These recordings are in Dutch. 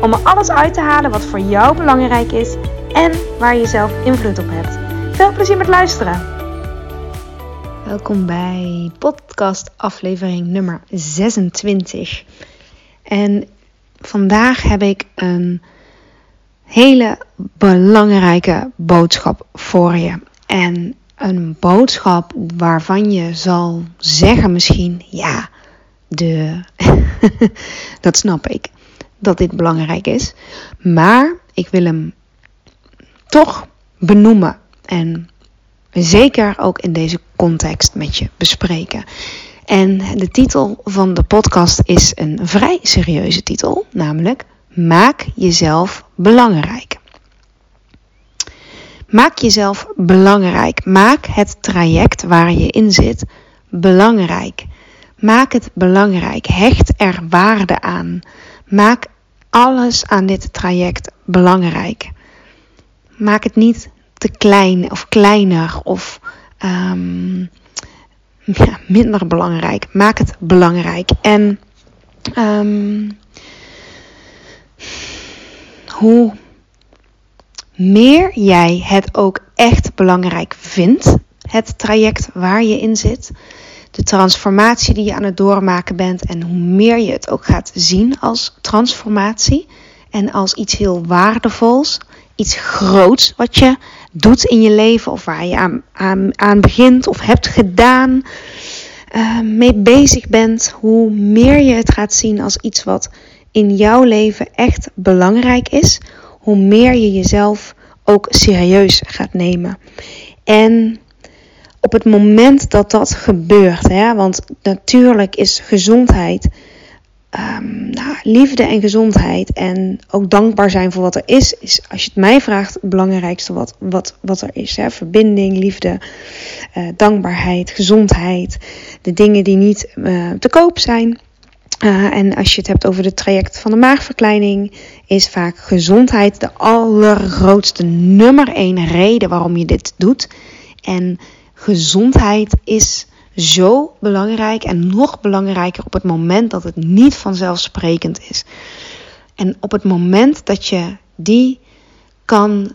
om er alles uit te halen wat voor jou belangrijk is en waar je zelf invloed op hebt. Veel plezier met luisteren. Welkom bij podcast aflevering nummer 26. En vandaag heb ik een hele belangrijke boodschap voor je. En een boodschap waarvan je zal zeggen misschien, ja, de, dat snap ik, dat dit belangrijk is. Maar ik wil hem toch benoemen en zeker ook in deze context met je bespreken. En de titel van de podcast is een vrij serieuze titel, namelijk Maak jezelf belangrijk. Maak jezelf belangrijk. Maak het traject waar je in zit belangrijk. Maak het belangrijk. Hecht er waarde aan. Maak alles aan dit traject belangrijk. Maak het niet te klein of kleiner of um, ja, minder belangrijk. Maak het belangrijk. En um, hoe meer jij het ook echt belangrijk vindt, het traject waar je in zit, de transformatie die je aan het doormaken bent en hoe meer je het ook gaat zien als transformatie en als iets heel waardevols, iets groots wat je doet in je leven of waar je aan, aan, begint of hebt gedaan, uh, mee bezig bent, hoe meer je het gaat zien als iets wat in jouw leven echt belangrijk is, hoe meer je jezelf ook serieus gaat nemen. En op het moment dat dat gebeurt, hè, want natuurlijk is gezondheid, um, nou, liefde en gezondheid en ook dankbaar zijn voor wat er is, is als je het mij vraagt, het belangrijkste wat, wat, wat er is. Hè. Verbinding, liefde, uh, dankbaarheid, gezondheid, de dingen die niet uh, te koop zijn. Uh, en als je het hebt over het traject van de maagverkleining, is vaak gezondheid de allergrootste nummer één reden waarom je dit doet. En gezondheid is zo belangrijk en nog belangrijker op het moment dat het niet vanzelfsprekend is. En op het moment dat je die kan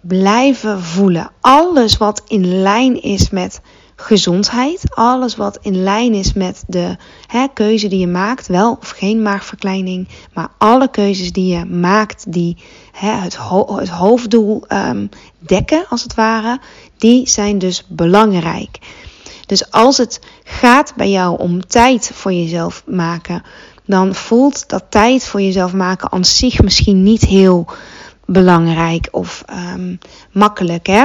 blijven voelen, alles wat in lijn is met gezondheid. Alles wat in lijn is met de hè, keuze die je maakt, wel of geen maagverkleining. Maar alle keuzes die je maakt die hè, het, het, hoofddoel um, dekken, als het ware, die zijn dus belangrijk. Dus als het gaat bij jou om tijd voor jezelf maken, dan voelt dat tijd voor jezelf maken aan zich misschien niet heel belangrijk of um, makkelijk. Hè?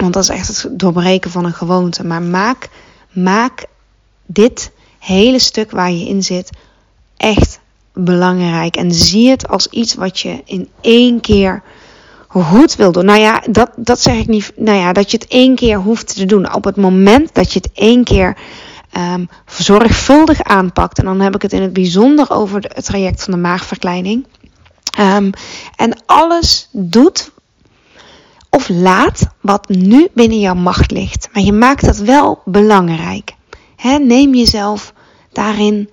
Want dat is echt het doorbreken van een gewoonte. Maar maak, maak dit hele stuk waar je in zit echt belangrijk. En zie het als iets wat je in één keer goed wil doen. Nou ja, dat, dat zeg ik niet. Nou ja, dat je het één keer hoeft te doen. Op het moment dat je het één keer um, zorgvuldig aanpakt. En dan heb ik het in het bijzonder over het traject van de maagverkleining. Um, en alles doet of laat wat nu binnen jouw macht ligt. Maar je maakt dat wel belangrijk. Neem jezelf daarin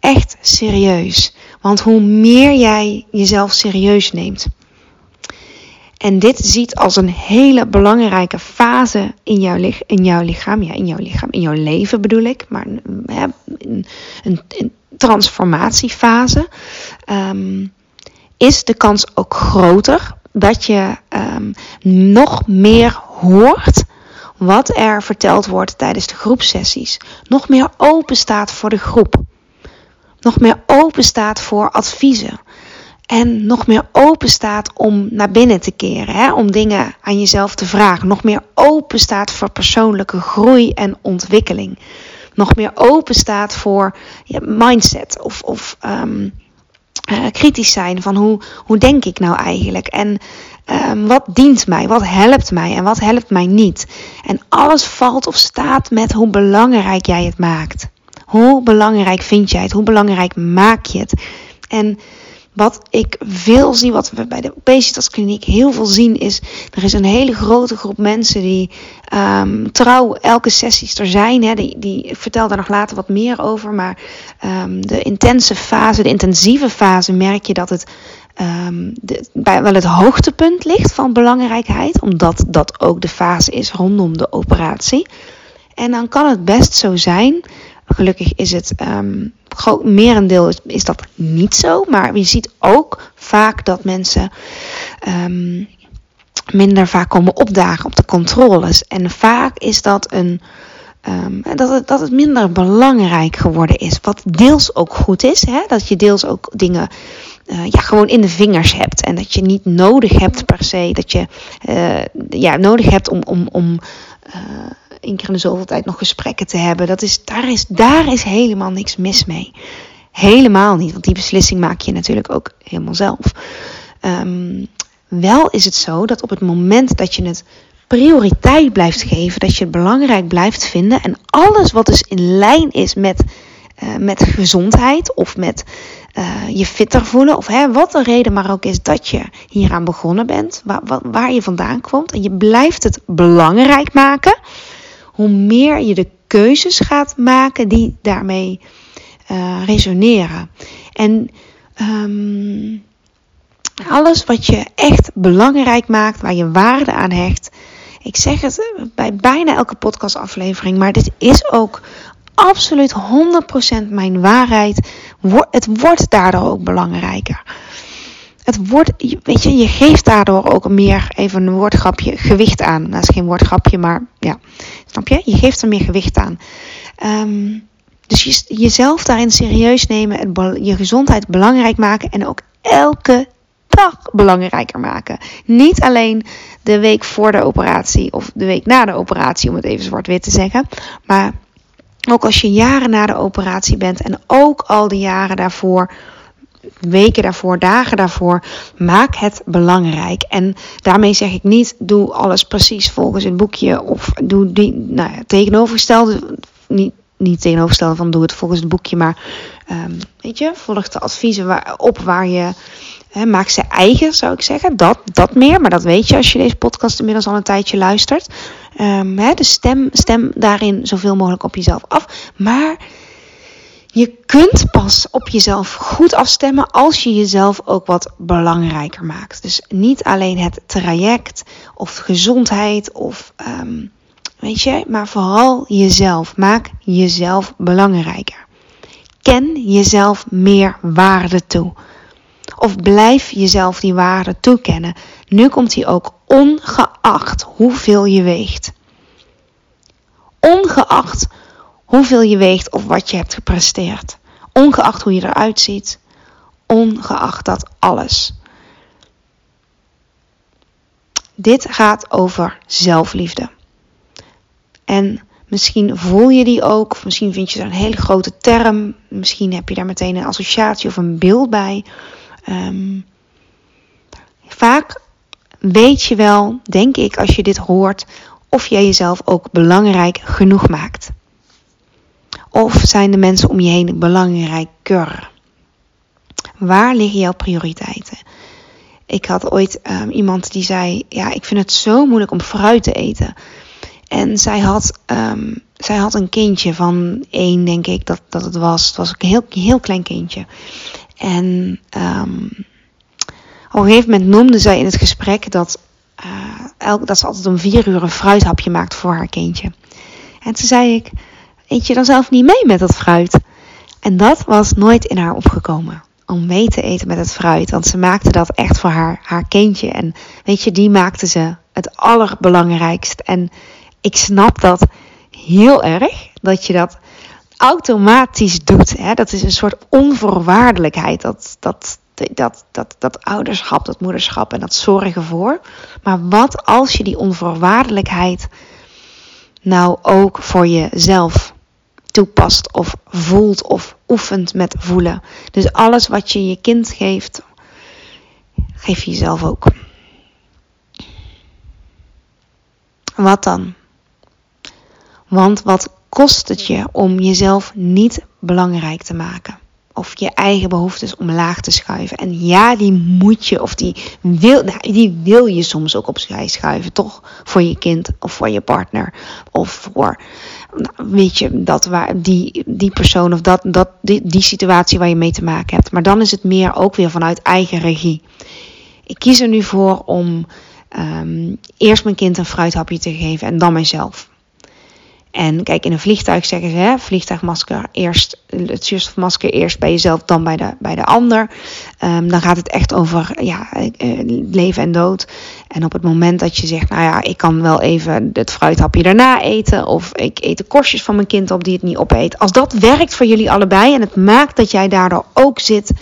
echt serieus. Want hoe meer jij jezelf serieus neemt. En dit ziet als een hele belangrijke fase in jouw, in jouw lichaam. Ja, in jouw lichaam, in jouw leven bedoel ik. Maar een, een, transformatiefase. Um, is de kans ook groter dat je um, nog meer hoort wat er verteld wordt tijdens de groepsessies. Nog meer open staat voor de groep. Nog meer open staat voor adviezen. En nog meer open staat om naar binnen te keren. Hè? Om dingen aan jezelf te vragen. Nog meer open staat voor persoonlijke groei en ontwikkeling. Nog meer open staat voor ja, mindset of, of um, uh, kritisch zijn van hoe, hoe denk ik nou eigenlijk. En ehm, wat dient mij? Wat helpt mij en wat helpt mij niet? En alles valt of staat met hoe belangrijk jij het maakt. Hoe belangrijk vind jij het? Hoe belangrijk maak je het? En wat ik veel zie, wat we bij de obesitaskliniek heel veel zien, is er is een hele grote groep mensen die um, trouw elke sessies er zijn. Hè, die, die ik vertel daar nog later wat meer over. Maar um, de intense fase, de intensieve fase, merk je dat het de, bij wel het hoogtepunt ligt van belangrijkheid. Omdat dat ook de fase is rondom de operatie. En dan kan het best zo zijn Gelukkig is het groot merendeel is, is, dat niet zo. Maar je ziet ook vaak dat mensen um, minder vaak komen opdagen op de controles. En vaak is dat een. Um, dat, het, dat het minder belangrijk geworden is. Wat deels ook goed is. Hè? Dat je deels ook dingen uh, ja, gewoon in de vingers hebt. En dat je niet nodig hebt per se. Dat je uh, ja, nodig hebt om, om, om uh, één keer in de zoveel tijd nog gesprekken te hebben. Dat is, daar, is, daar is helemaal niks mis mee. Helemaal niet, want die beslissing maak je natuurlijk ook helemaal zelf. Um, wel is het zo dat op het moment dat je het prioriteit blijft geven, dat je het belangrijk blijft vinden en alles wat dus in lijn is met, uh, met gezondheid of met uh, je fitter voelen, of hè, wat de reden maar ook is dat je hieraan begonnen bent, waar, waar je vandaan komt, en je blijft het belangrijk maken hoe meer je de keuzes gaat maken die daarmee uh, resoneren. En um, alles wat je echt belangrijk maakt, waar je waarde aan hecht. Ik zeg het bij bijna elke podcastaflevering, maar dit is ook absoluut 100% mijn waarheid. Het wordt daardoor ook belangrijker het wordt, weet je, je geeft daardoor ook meer, even een woordgrapje, gewicht aan. Dat nou, is geen woordgrapje, maar ja, snap je? Je geeft er meer gewicht aan. Um, dus je, jezelf daarin serieus nemen, je gezondheid belangrijk maken en ook elke dag belangrijker maken. Niet alleen de week voor de operatie of de week na de operatie, om het even zwart-wit te zeggen, maar ook als je jaren na de operatie bent en ook al de jaren daarvoor weken daarvoor, dagen daarvoor. Maak het belangrijk. En daarmee zeg ik niet, doe alles precies volgens het boekje. Of doe die, nou ja, tegenovergestelde, niet, niet tegenovergestelde van doe het volgens het boekje. Maar um, weet je, volg de adviezen op waar je... Maak ze eigen, zou ik zeggen. Dat, dat meer, maar dat weet je als je deze podcast inmiddels al een tijdje luistert. Um, de stem, stem daarin zoveel mogelijk op jezelf af. Maar je kunt pas op jezelf goed afstemmen als je jezelf ook wat belangrijker maakt. Dus niet alleen het traject of gezondheid of um, weet je, maar vooral jezelf. Maak jezelf belangrijker. Ken jezelf meer waarde toe. Of blijf jezelf die waarde toekennen. Nu komt die ook ongeacht hoeveel je weegt. Ongeacht hoeveel je weegt of wat je hebt gepresteerd. Ongeacht hoe je eruit ziet. Ongeacht dat alles. Dit gaat over zelfliefde. En misschien voel je die ook, of misschien vind je er een hele grote term. Misschien heb je daar meteen een associatie of een beeld bij. Um, vaak weet je wel, denk ik, als je dit hoort, of jij jezelf ook belangrijk genoeg maakt. Of zijn de mensen om je heen belangrijker? Waar liggen jouw prioriteiten? Ik had ooit um, iemand die zei: Ja, ik vind het zo moeilijk om fruit te eten. En zij had, um, zij had een kindje van één, denk ik dat, dat het was. Het was een heel, heel klein kindje. En um, op een gegeven moment noemde zij in het gesprek dat, uh, elk, dat ze altijd om vier uur een fruithapje maakt voor haar kindje. En toen zei ik: eet je dan zelf niet mee met dat fruit? En dat was nooit in haar opgekomen. Om mee te eten met het fruit. Want ze maakte dat echt voor haar, haar kindje. En weet je, die maakte ze het allerbelangrijkst. En ik snap dat heel erg. Dat je dat automatisch doet. Hè? Dat is een soort onvoorwaardelijkheid. Dat, dat, dat, dat, dat ouderschap, dat moederschap en dat zorgen voor. Maar wat als je die onvoorwaardelijkheid nou ook voor jezelf toepast of voelt of oefent met voelen. Dus alles wat je je kind geeft, geef je jezelf ook. Wat dan? Want wat kost het je om jezelf niet belangrijk te maken? Of je eigen behoeftes omlaag te schuiven. En ja, die moet je, of die wil, nou, die wil je soms ook opzij schuiven, toch? Voor je kind of voor je partner. Of voor, nou, weet je, dat waar, die, die persoon of dat, dat, die, die situatie waar je mee te maken hebt. Maar dan is het meer ook weer vanuit eigen regie. Ik kies er nu voor om um, eerst mijn kind een fruithapje te geven en dan mijzelf. En kijk, in een vliegtuig zeggen ze, hè, vliegtuigmasker eerst, het zuurstofmasker eerst bij jezelf, dan bij de, bij de ander. Um, dan gaat het echt over ja, eh, leven en dood. En op het moment dat je zegt, nou ja, ik kan wel even het fruithapje daarna eten. Of ik eet de korstjes van mijn kind op die het niet opeet. Als dat werkt voor jullie allebei en het maakt dat jij daardoor ook zit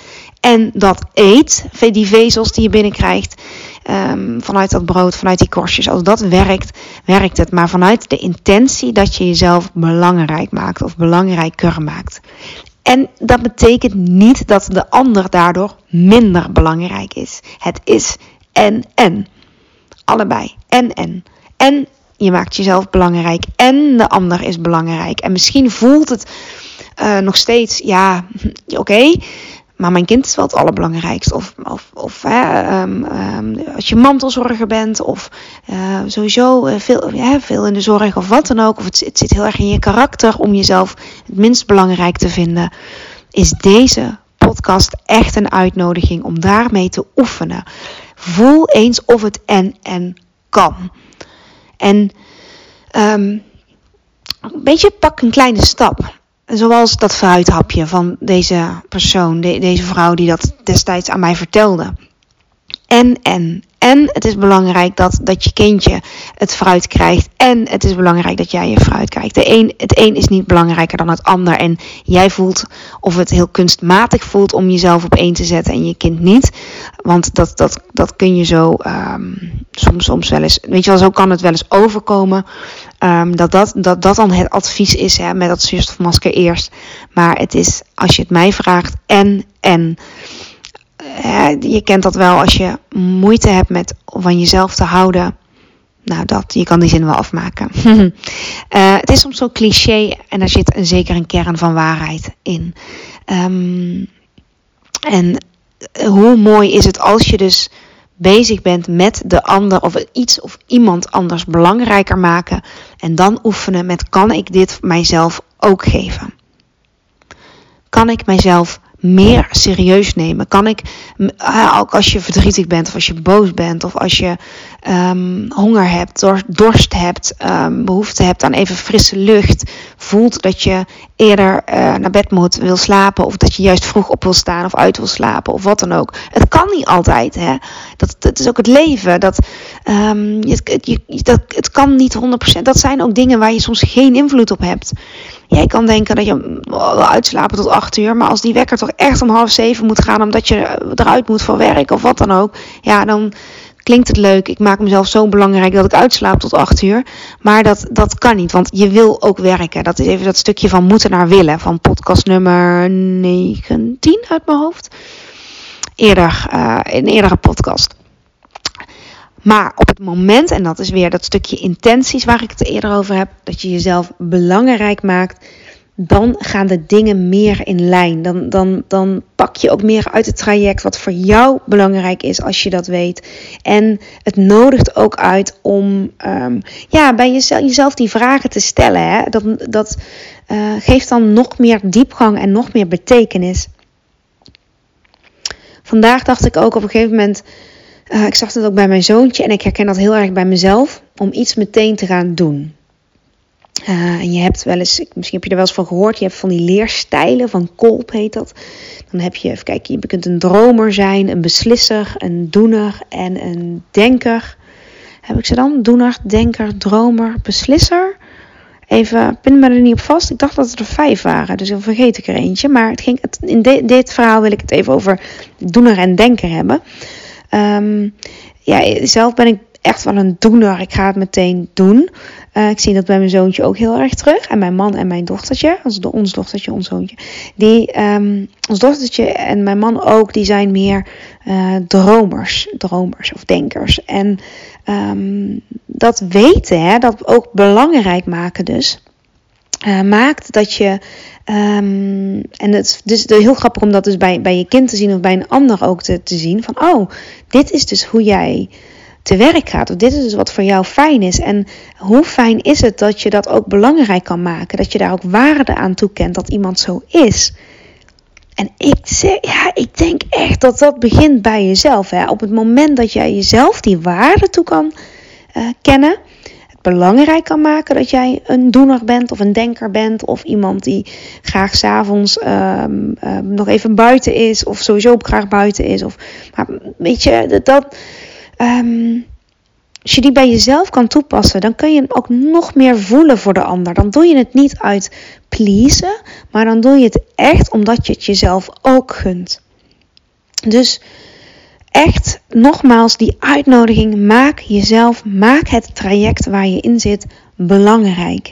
en dat eet, die vezels die je binnenkrijgt um, vanuit dat brood, vanuit die korstjes. Als dat werkt, werkt het. Maar vanuit de intentie dat je jezelf belangrijk maakt of belangrijker maakt. En dat betekent niet dat de ander daardoor minder belangrijk is. Het is en en. Allebei. En en. En je maakt jezelf belangrijk en de ander is belangrijk. En misschien voelt het uh, nog steeds, ja, oké. Maar mijn kind is wel het allerbelangrijkste. Of, of, of hè, um, um, als je mantelzorger bent, of uh, sowieso uh, veel, veel in de zorg of wat dan ook. Of het, het zit heel erg in je karakter om jezelf het minst belangrijk te vinden. Is deze podcast echt een uitnodiging om daarmee te oefenen. Voel eens of het en en kan. En um, een beetje pak een kleine stap. Zoals dat fruithapje van deze persoon, de, deze vrouw die dat destijds aan mij vertelde. En, en, en het is belangrijk dat, dat je kindje het fruit krijgt. En het is belangrijk dat jij je fruit krijgt. De een, het een is niet belangrijker dan het ander. En jij voelt of het heel kunstmatig voelt om jezelf op één te zetten en je kind niet. Want dat, dat, dat kun je zo um, soms, soms wel eens. Weet je wel, zo kan het wel eens overkomen. Um, dat, dat, dat dat dan het advies is hè, met dat zuurstofmasker eerst. Maar het is, als je het mij vraagt, en en je kent dat wel als je moeite hebt met van jezelf te houden. Nou, dat, je kan die zin wel afmaken. uh, het is soms zo cliché en er zit zeker een kern van waarheid in. Um, en hoe mooi is het als je dus bezig bent met de ander of iets of iemand anders belangrijker maken. En dan oefenen met kan ik dit mijzelf ook geven? Kan ik mijzelf meer serieus nemen? Kan ik, ook als je verdrietig bent, of als je boos bent, of als je um, honger hebt, dorst hebt, um, behoefte hebt aan even frisse lucht, voelt dat je eerder uh, naar bed moet, wil slapen, of dat je juist vroeg op wil staan of uit wil slapen, of wat dan ook. Het kan niet altijd, hè? Dat, dat is ook het leven. Dat, je, je, dat, het kan niet 100%. Dat zijn ook dingen waar je soms geen invloed op hebt. Jij kan denken dat je wil uitslapen tot 8 uur, maar als die wekker toch echt om half zeven moet gaan omdat je eruit moet voor werk of wat dan ook, ja, dan klinkt het leuk. Ik maak mezelf zo belangrijk dat ik uitslaap tot 8 uur. Maar dat, dat kan niet, want je wil ook werken. Dat is even dat stukje van moeten naar willen, van podcast nummer 19 uit mijn hoofd. Eerder, uh, een eerdere podcast. Maar op het moment, en dat is weer dat stukje intenties waar ik het eerder over heb, dat je jezelf belangrijk maakt, dan gaan de dingen meer in lijn. Dan, dan, dan pak je ook meer uit het traject wat voor jou belangrijk is als je dat weet. En het nodigt ook uit om um, ja, bij jezelf, jezelf die vragen te stellen. Hè? Dat, dat uh, geeft dan nog meer diepgang en nog meer betekenis. Vandaag dacht ik ook op een gegeven moment. Uh, ik zag het ook bij mijn zoontje en ik herken dat heel erg bij mezelf. Om iets meteen te gaan doen. Uh, en je hebt wel eens, misschien heb je er wel eens van gehoord, je hebt van die leerstijlen, van Kolp heet dat. Dan heb je, even kijken, je kunt een dromer zijn, een beslisser, een doener en een denker. Heb ik ze dan? Doener, denker, dromer, beslisser. Even, pin me er niet op vast. Ik dacht dat er vijf waren, dus dan vergeet ik er eentje. Maar het ging, in dit verhaal wil ik het even over doener en denker hebben. Um, ja, zelf ben ik echt wel een doener. Ik ga het meteen doen. Uh, ik zie dat bij mijn zoontje ook heel erg terug. En mijn man en mijn dochtertje, ons, ons dochtertje, ons zoontje. Die, um, ons dochtertje en mijn man ook, die zijn meer uh, dromers, dromers of denkers. En um, dat weten, hè, dat ook belangrijk maken dus. Uh, maakt dat je Um, en het is dus heel grappig om dat dus bij, bij je kind te zien of bij een ander ook te, te zien. Van oh, dit is dus hoe jij te werk gaat. Of dit is dus wat voor jou fijn is. En hoe fijn is het dat je dat ook belangrijk kan maken. Dat je daar ook waarde aan toekent dat iemand zo is. En ik, zeg, ja, ik denk echt dat dat begint bij jezelf. Hè. Op het moment dat jij jezelf die waarde toe kan uh, kennen belangrijk kan maken dat jij een doener bent of een denker bent of iemand die graag s'avonds um, nog even buiten is of sowieso graag buiten is. Of, maar weet je, dat, dat um, als je die bij jezelf kan toepassen, dan kun je hem ook nog meer voelen voor de ander. Dan doe je het niet uit pleasen, maar dan doe je het echt omdat je het jezelf ook gunt. Dus echt nogmaals die uitnodiging, maak jezelf, maak het traject waar je in zit belangrijk.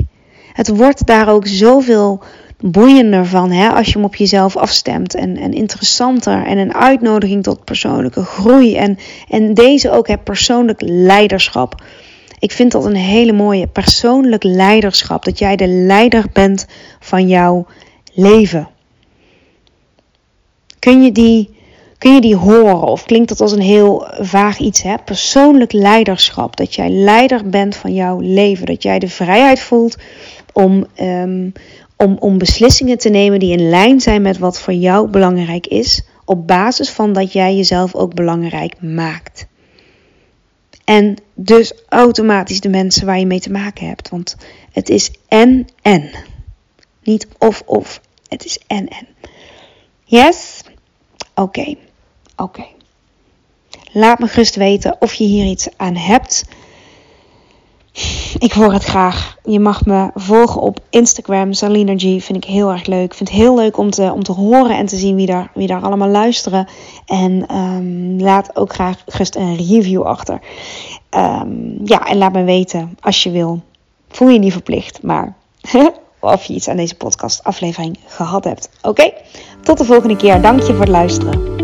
Het wordt daar ook zoveel boeiender van hè, als je hem op jezelf afstemt en, en interessanter en een uitnodiging tot persoonlijke groei en, en deze ook het persoonlijk leiderschap. Ik vind dat een hele mooie persoonlijk leiderschap, dat jij de leider bent van jouw leven. Kun je die Kun je die horen of klinkt dat als een heel vaag iets? Hè? Persoonlijk leiderschap. Dat jij leider bent van jouw leven. Dat jij de vrijheid voelt om, um, om, om beslissingen te nemen die in lijn zijn met wat voor jou belangrijk is. Op basis van dat jij jezelf ook belangrijk maakt. En dus automatisch de mensen waar je mee te maken hebt. Want het is en en. Niet of of. Het is en en. Yes? Oké. Oké. Laat me gerust weten of je hier iets aan hebt. Ik hoor het graag. Je mag me volgen op Instagram, Salinergy. Vind ik heel erg leuk. Ik vind het heel leuk om te, om te horen en te zien wie daar, wie daar allemaal luisteren. En um, laat ook graag gerust een review achter. Um, ja, en laat me weten als je wil. Voel je niet verplicht, maar of je iets aan deze podcast aflevering gehad hebt. Oké, tot de volgende keer. Dank je voor het luisteren.